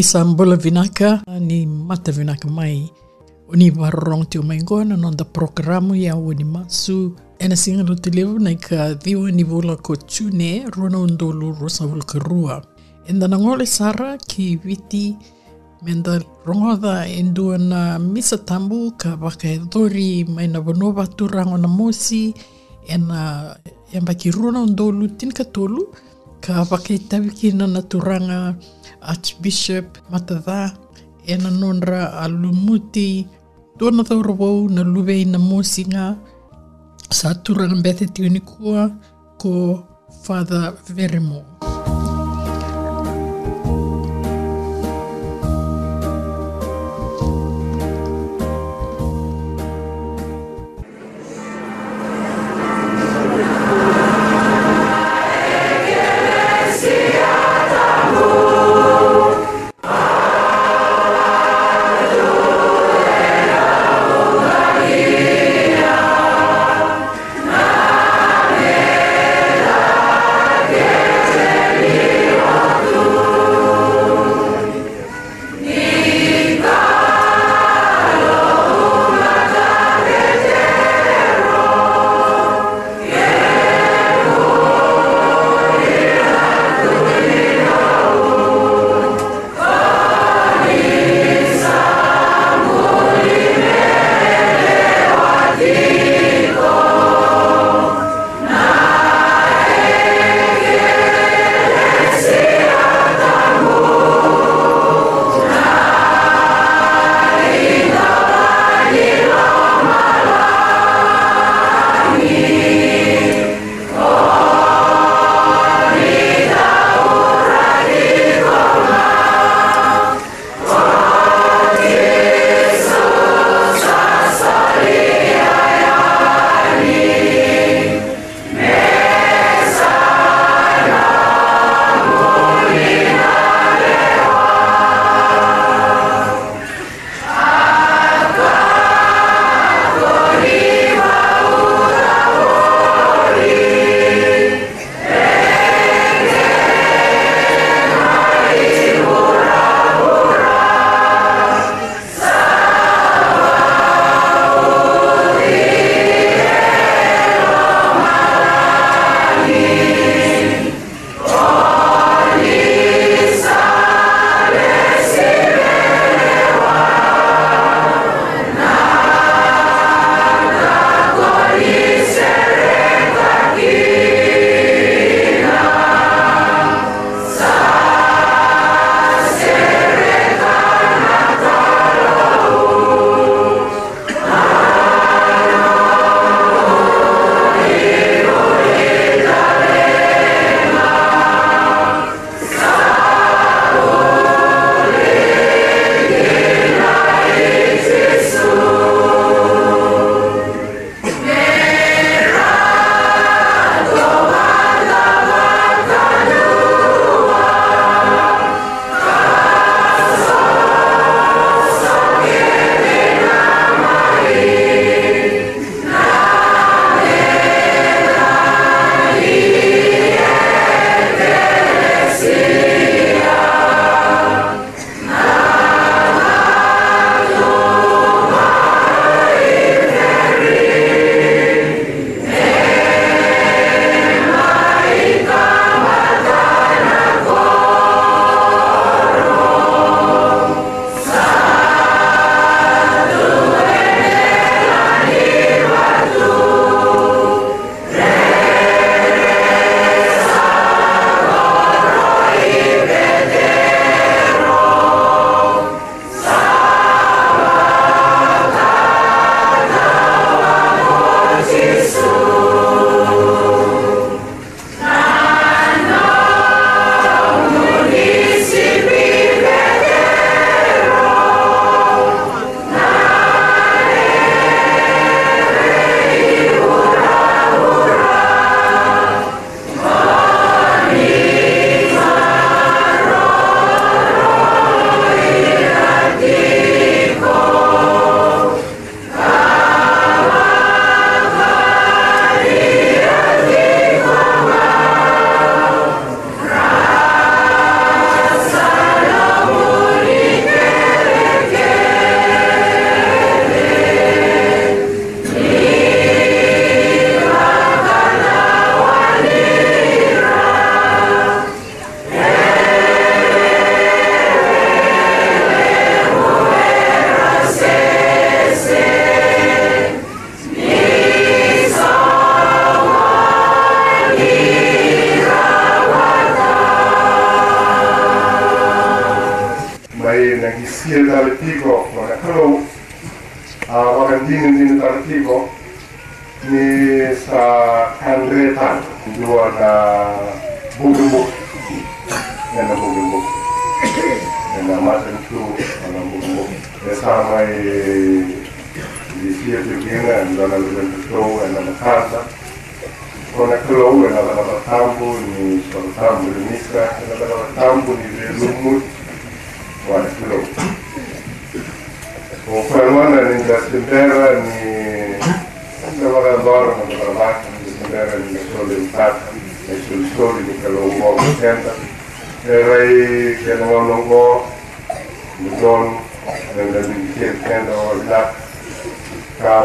Ni sambola vinaka ni mata vinaka mai. Ni warorong te o mai ngona non da programo ya o ni masu ena singa lo te lewa nei ka diwa ni vola ko tune rona undolu rosa vulka rua enda na ngole sara ki viti menda rongoda endua na misa tambu ka waka e dori mai na vanova turango na mosi ena yamba ki rona undolu tin ka tolu ka waka i tawiki turanga Archbishop Matadha e na nonra a lumuti tōna thaura wau na luwe i na mōsinga sa turanga bethe tiunikua ko Father Veremore.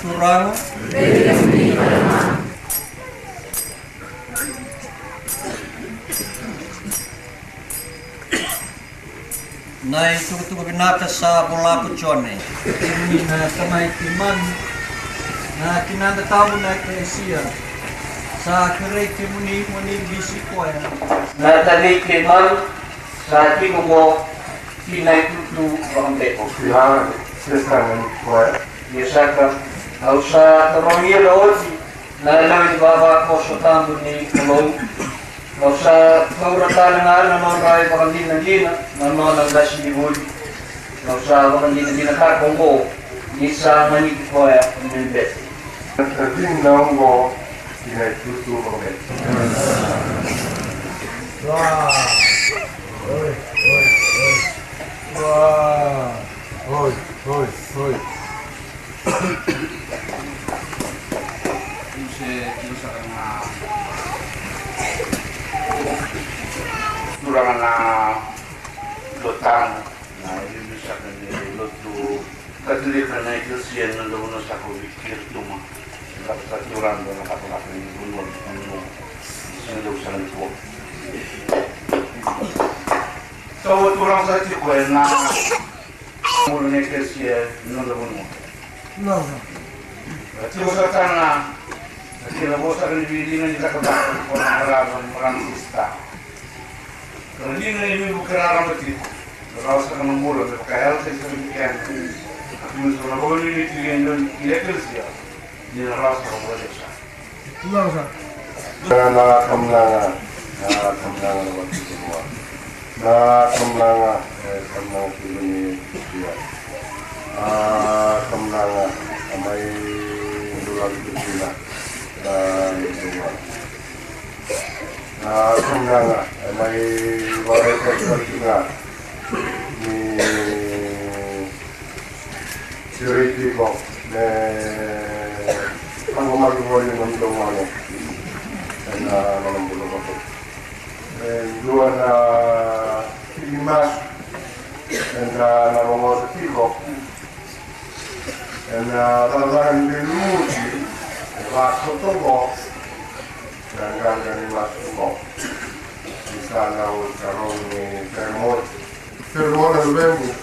curang Nai tuku tuku binata sa bola pucone. Ini na kamai timan kita kinanda tamu na. Sa kere timuni muni bisi koya. Na tani timan na tikumo kinai tutu bangdeko. Ya. Ya, sekarang Au sa tarongi la oti, na lau i baba ko so tambu ni kolou. Au sa kaura tala nga na no rai wakandina gina, na no na gasi ni buli. Au sa wakandina gina ka kongo, ni sa mani ki non c'è non sarà una durava una lottana non sa che lottu cadere per noi che si è non devono sa con il kirtuma la sta durando la fatto la prima non non non devo usare il tuo so durante quella. Non è che si è non devono no lo bunun No. Ti ko sa tanga Kila bosa kan dibilingan kita ke belakang orang Arab orang Kristen. Kalau dia nggak ini bukan orang betul. Kalau saya kan mulu, tapi kayak saya sering kian. Aku kalau boleh ini dia yang dia kerja. Dia rasa kalau boleh sah. No, sir. Nakakamlanga, nakakamlanga waktu semua. Nakakamlanga, eh, kamlanga kilo ni dia. Ah, kamlanga, amai dulang bersila dan semua. Nakakamlanga, amai warai juga. Ni siriti ko, ne ang gumagawa yung ng ano, na. And dua na lima nella lavanda luci rimasto tocò l'anganga rimasto tocò si sta la volta non per morte per ora il vengo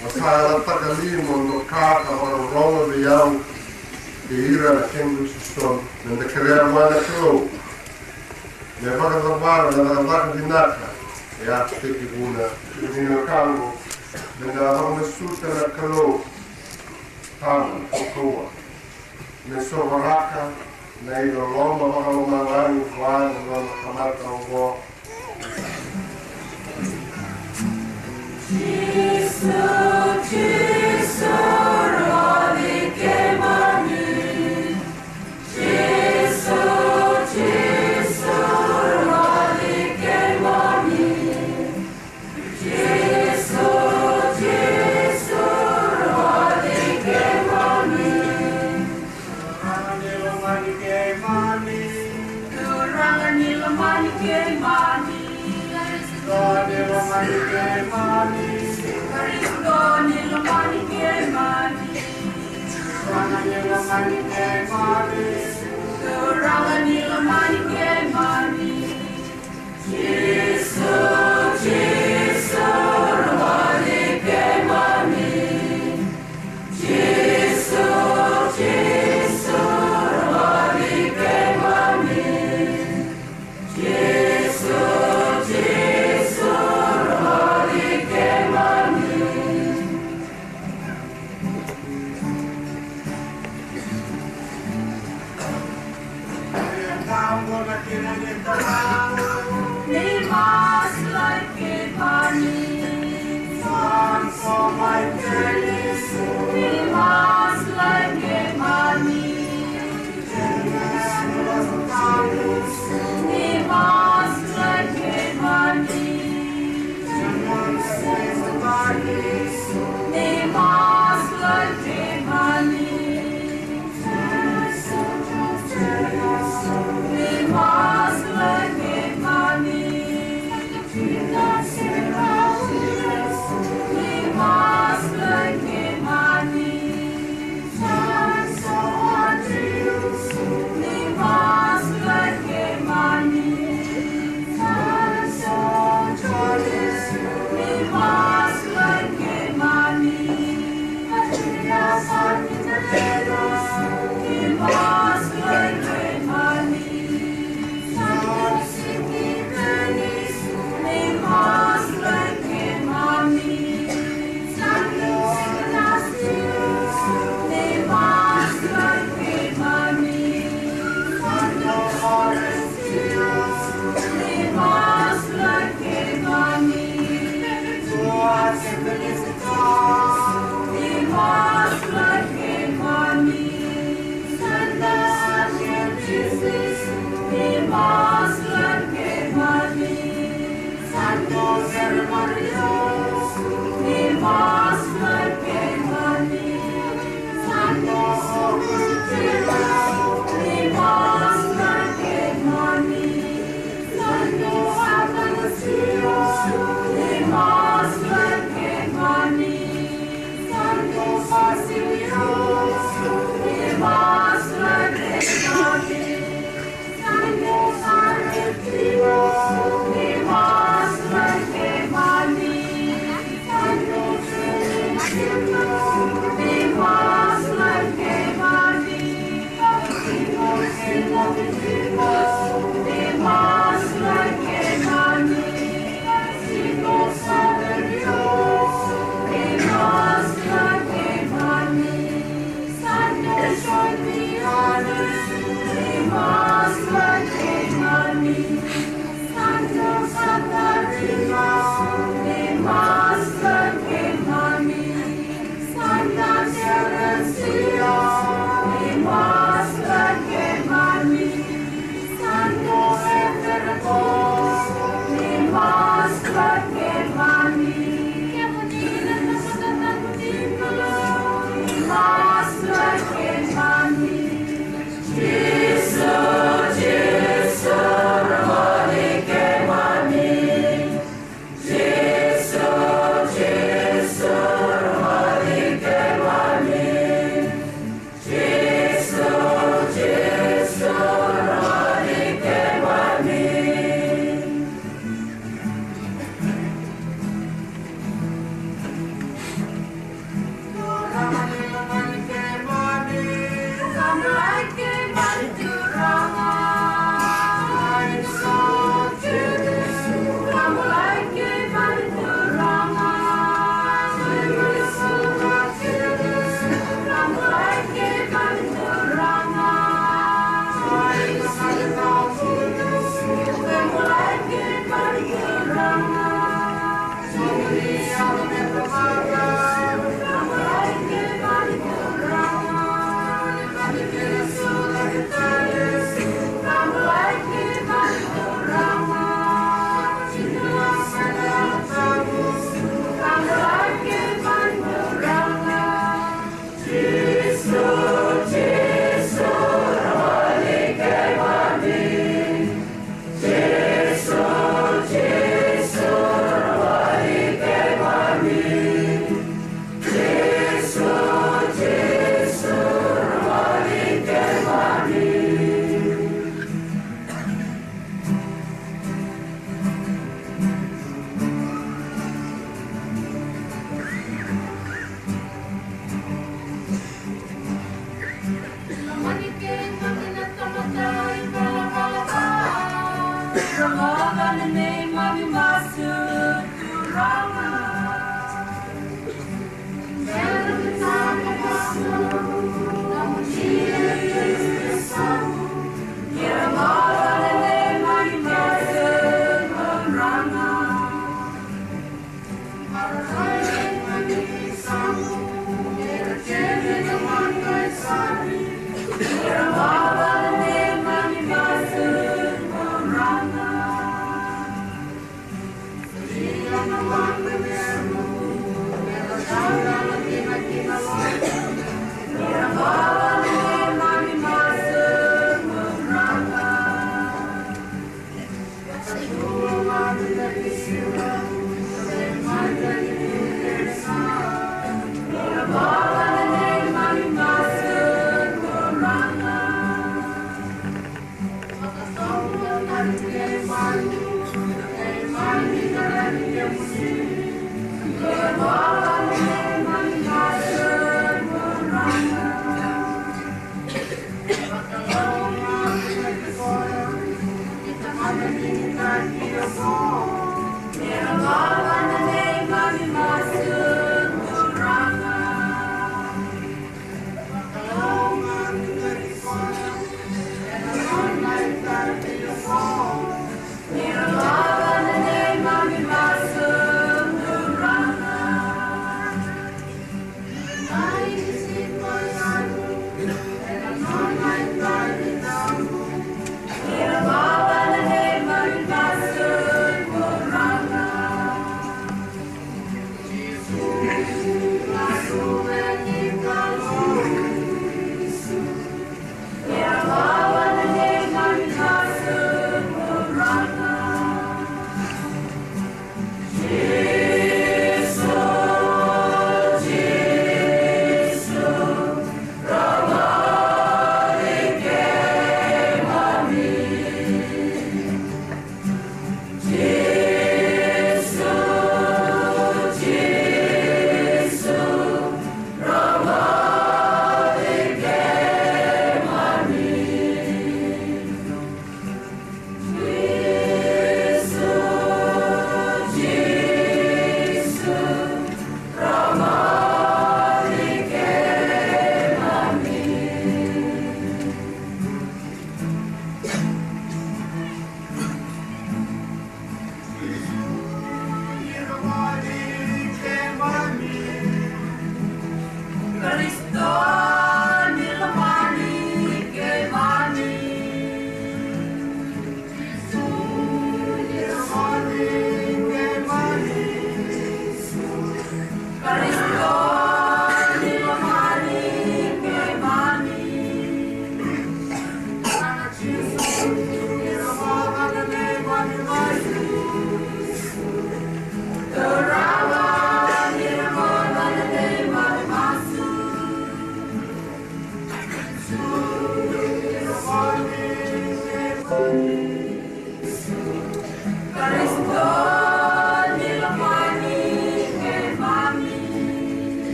ma sta la pata lì non toccata ma non rola vediamo che ira la sempre si sto nel creare male che lo ne vado a trovare la lavanda di nata e a te che una il mio mi ha lavanda sutta la calore tangu kutua me sovaraka na ilo loma mahalomalani kuana lona kamata ugoa Jesus, Jesus, Rabbi. nelle maniche mani, Cristo nelle maniche mani, Suona nelle maniche mani,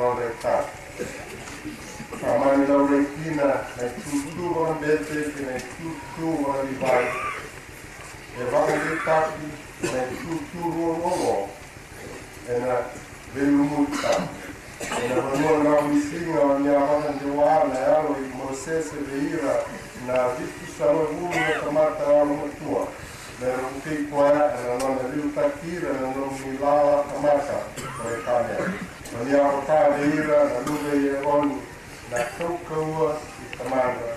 ನೋಡಿರ್ತಾರೆ ಸಾಮಾನ್ಯ ಉಳಿಕಿನ next ಬೇಕಿ una ವಿಭಾಗ Evangelie tapi na tuturu nono ena velumuta ena nono na misinga wanyamana ndiwana yalo imosese veira na vitu sama vulu na kamata wano mutua na rupi kwa na nono viutakira na nono milala kamata kwa ekane Veljal tādīra, lūdēja on, na kaukauva, tamanga.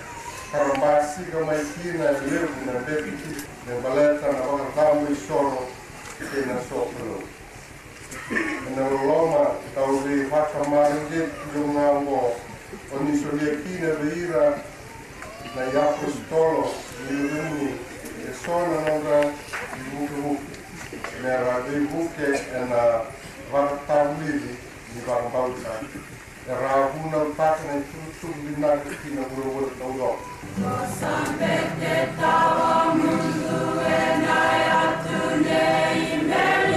Karambasi gamaikina, lirna, depiti, ne baleta, na vārdamu i soro, ke na sopro. Na loma, tauri haka marungi, lunga ngo, oni soliekina veira, na japostolo, lirni, e sona noga, i buke buke. Ne rabi buke, e na vārtamu lirni, i wakabauta e rā huna o tākana i tūtū bina ki na ura ura tau ro. E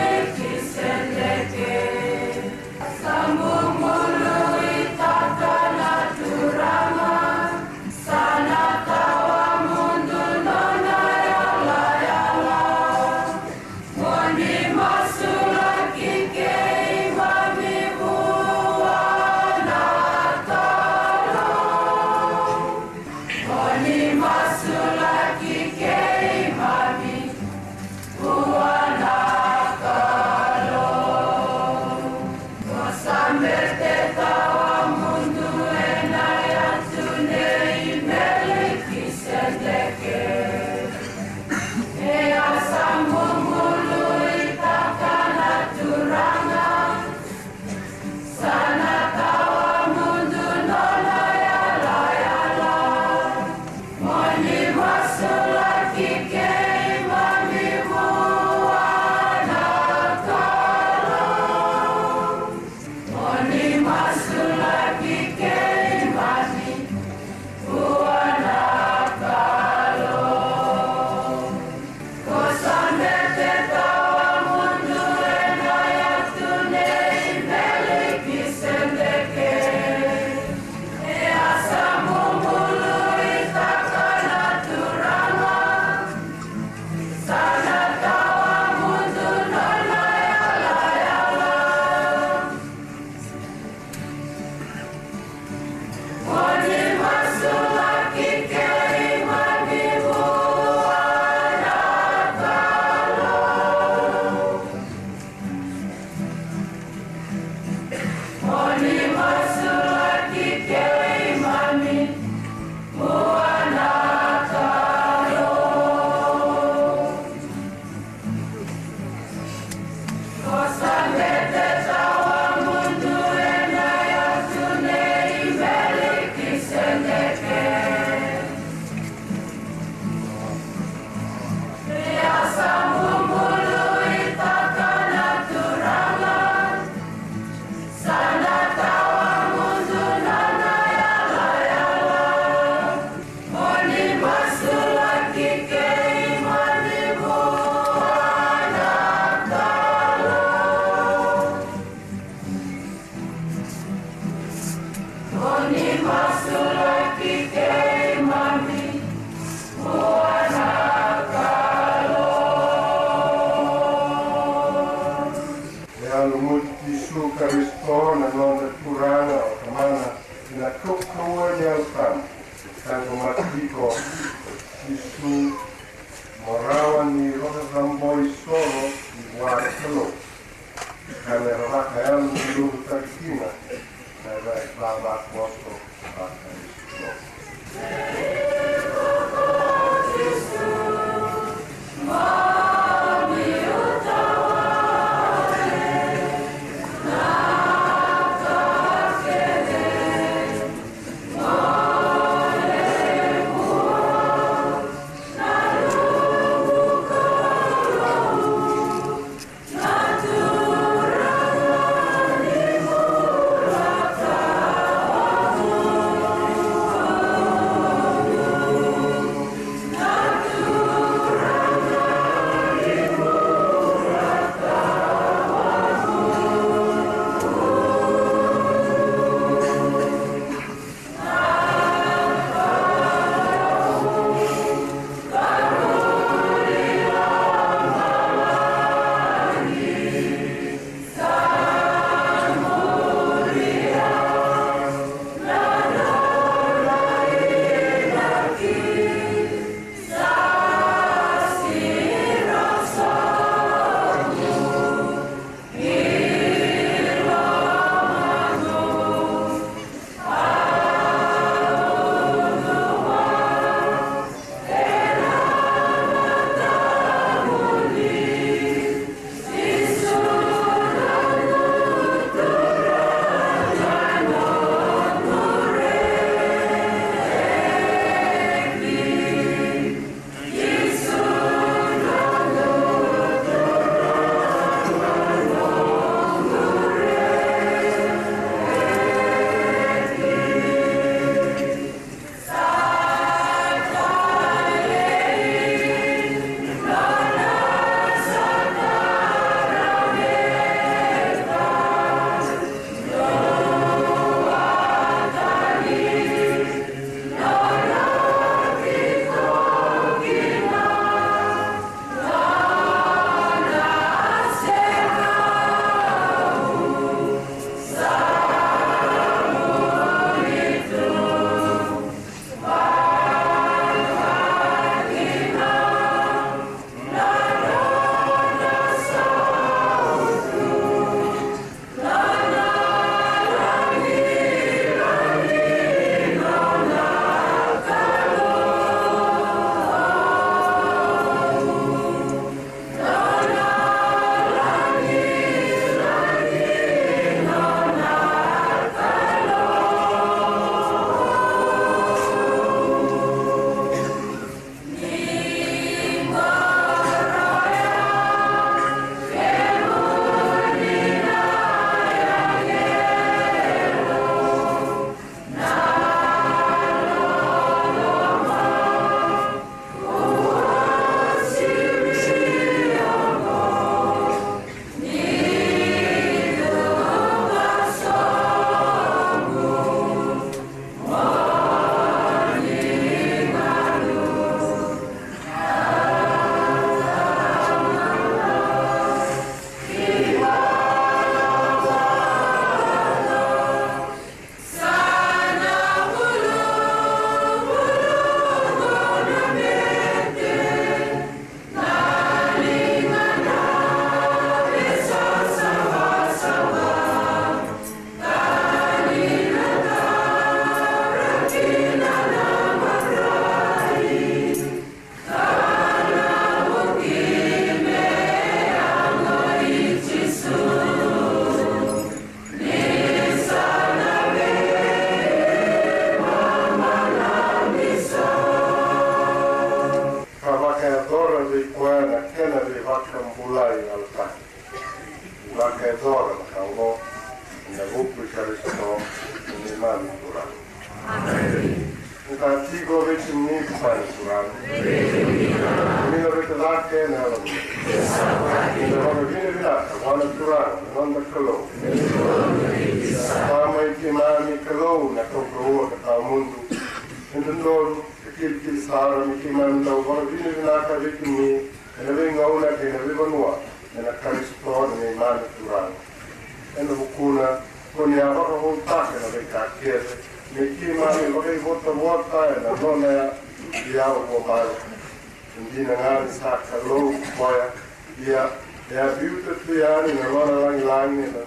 They are beautifully hard in a lot of langina.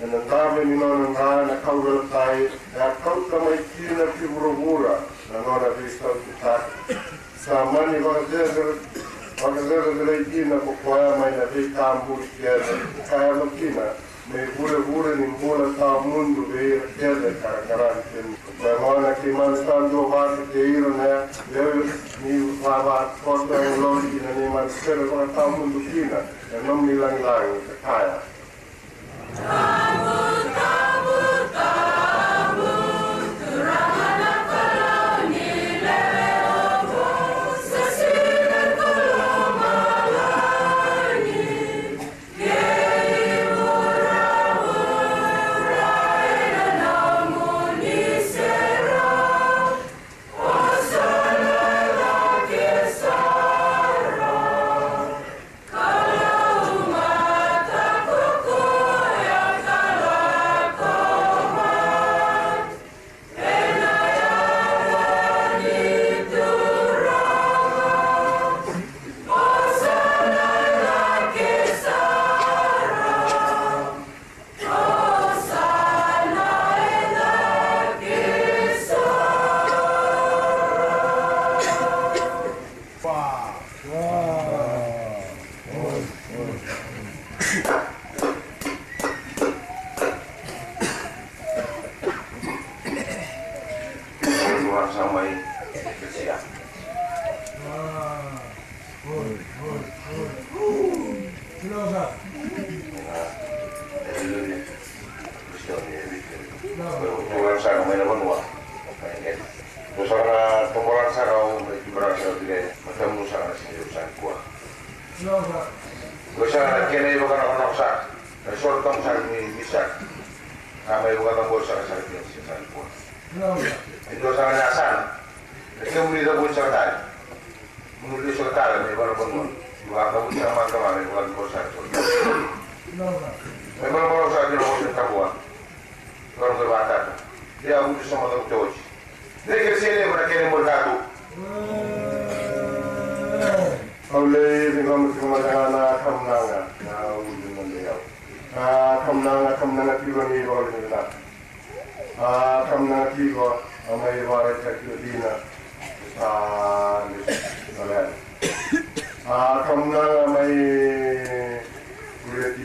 And ang dami ni noon ang hara na kawal tayo, na kau kamay kina piburubura, na noon na pistaw kitak. Sa mani wakadezir, wakadezir dili kina kukwaya may na pi kambur kiyada, kaya no kina, may bure bure ni mbula tao mundo beir kiyada karakaran kiyada. मैं मोहन कीमस्तान जो बात देर ने ले ni lava koto yang lori ina ni man sere kona tamu ndukina, ya nom ni lang lang, kaya. Amen. Pulau Sarau mana pun wah. Besarnya popular Sarau berasa tidak bertemu sama si urusan kuah. Besar kini bukan orang besar. Besar kamu sar ini bisa. Kami bukan kamu besar sar ini besar kuah. Itu sangat asal. Jadi kamu tidak boleh sertai. Menurut sertai ini baru bangun. Buat. non ko wata to ya wuti sama ko to woji de ke sele ko kene mo ta ko awle bi ngam ko ma ta na kam na nga na wuti a kam na nga kam na nga ti ko ni la a kam na ti ko amay wara ta ko dina a le a kam na may ko ti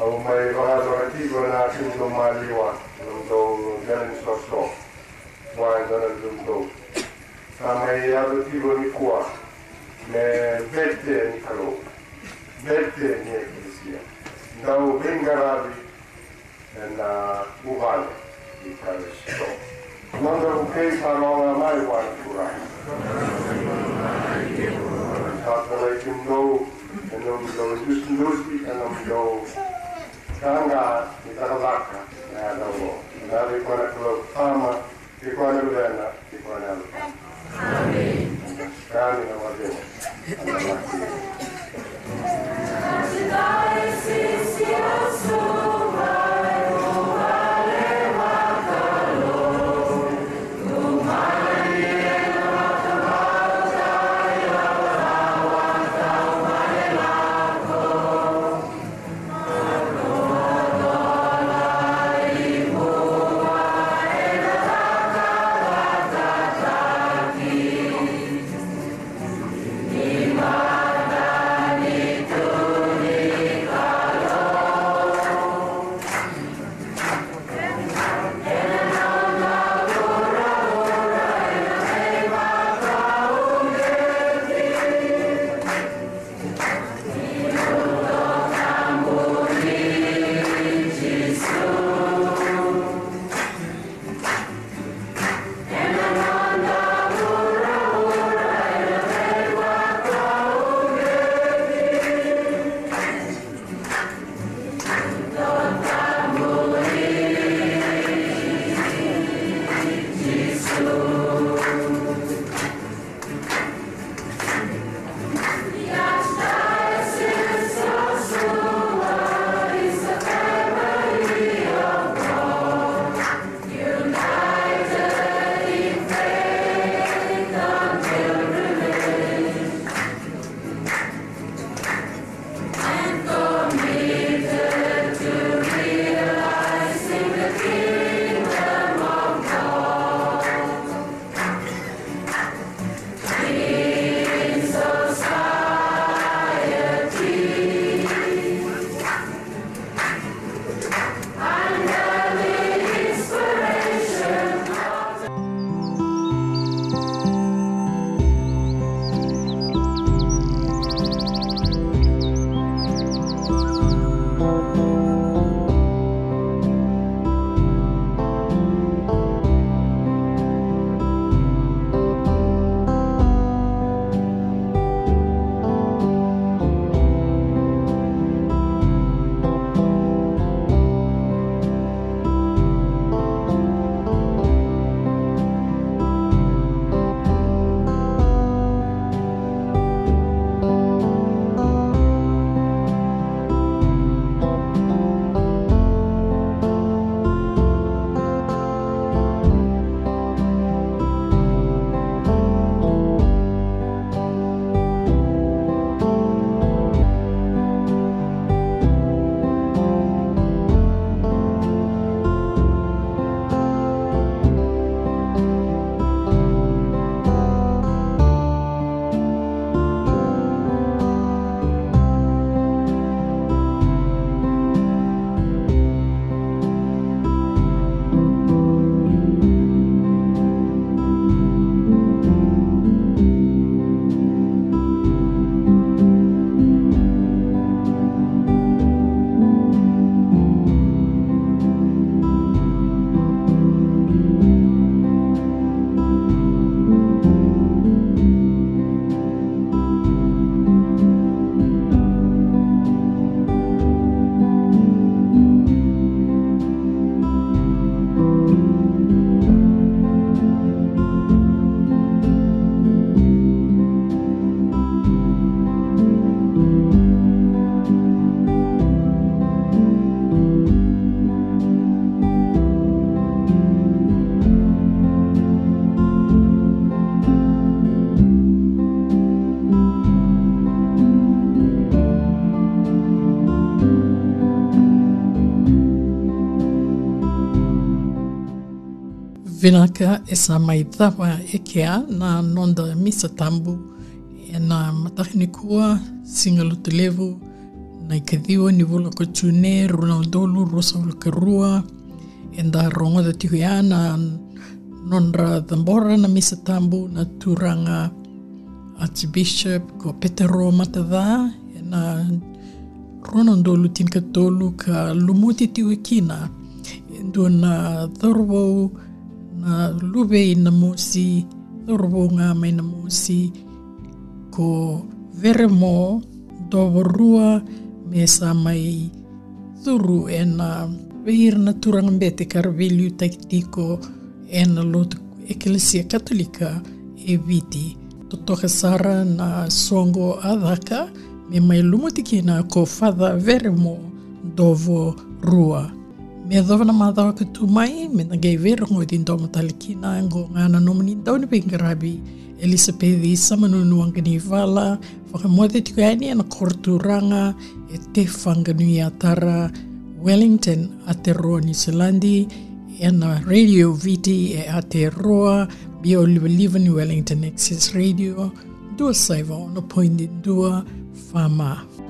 au mai whahatoratiko nā tū no māliwa num tau gelen sosto wāi tana num tau a mai ni kua me bete ni kalo bete ni eklisia ndau bengarabi na uhane i kare sto Nanda rupei parona kura Tātara i kim nou, e nom nou just e Telangana i Taravaca, Nadango, Nari Kone Kulo Pama, i Kone Lulena, i Kone Alupa. Amém. Amém. Amém. Amém. Amém. Amém. vinaka e sa Vilaka esa maithawa ekea na nonda e misa tambu e na matahini kua levu televu na ikathiwa ni vula kochune runaudolu rosa vulkarua enda rongo da tihuya na nonra dambora na misa tambu na turanga Archbishop ko Petero Matadha e na runaudolu tinkatolu ka lumuti tiko e kina. E ndo na thorwau na luwe i na musi thorwau ngā mai na musi ko vere mō, dovo rua me sa mai thuru e na veira na turanga mbete karaviliu taitiko e na lotu ekelesia katolika e viti. Totoka sara na songo adhaka me mai lumutiki na ko father vere mo dovo me Mea dhawana mātawa ka tūmai, me na gei vera ngoi tin tōma talikina, ngō ngāna nomani tauni pingarabi, Elizabeth Elisabethi samanunu angani wala, whakamote tiku aini ana korturanga, e te whanganui atara Wellington a te roa New Zealand e ana Radio VT e a te roa, bia o liwa ni Wellington Access Radio, dua saiva ono poindi dua, whamaa.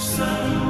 São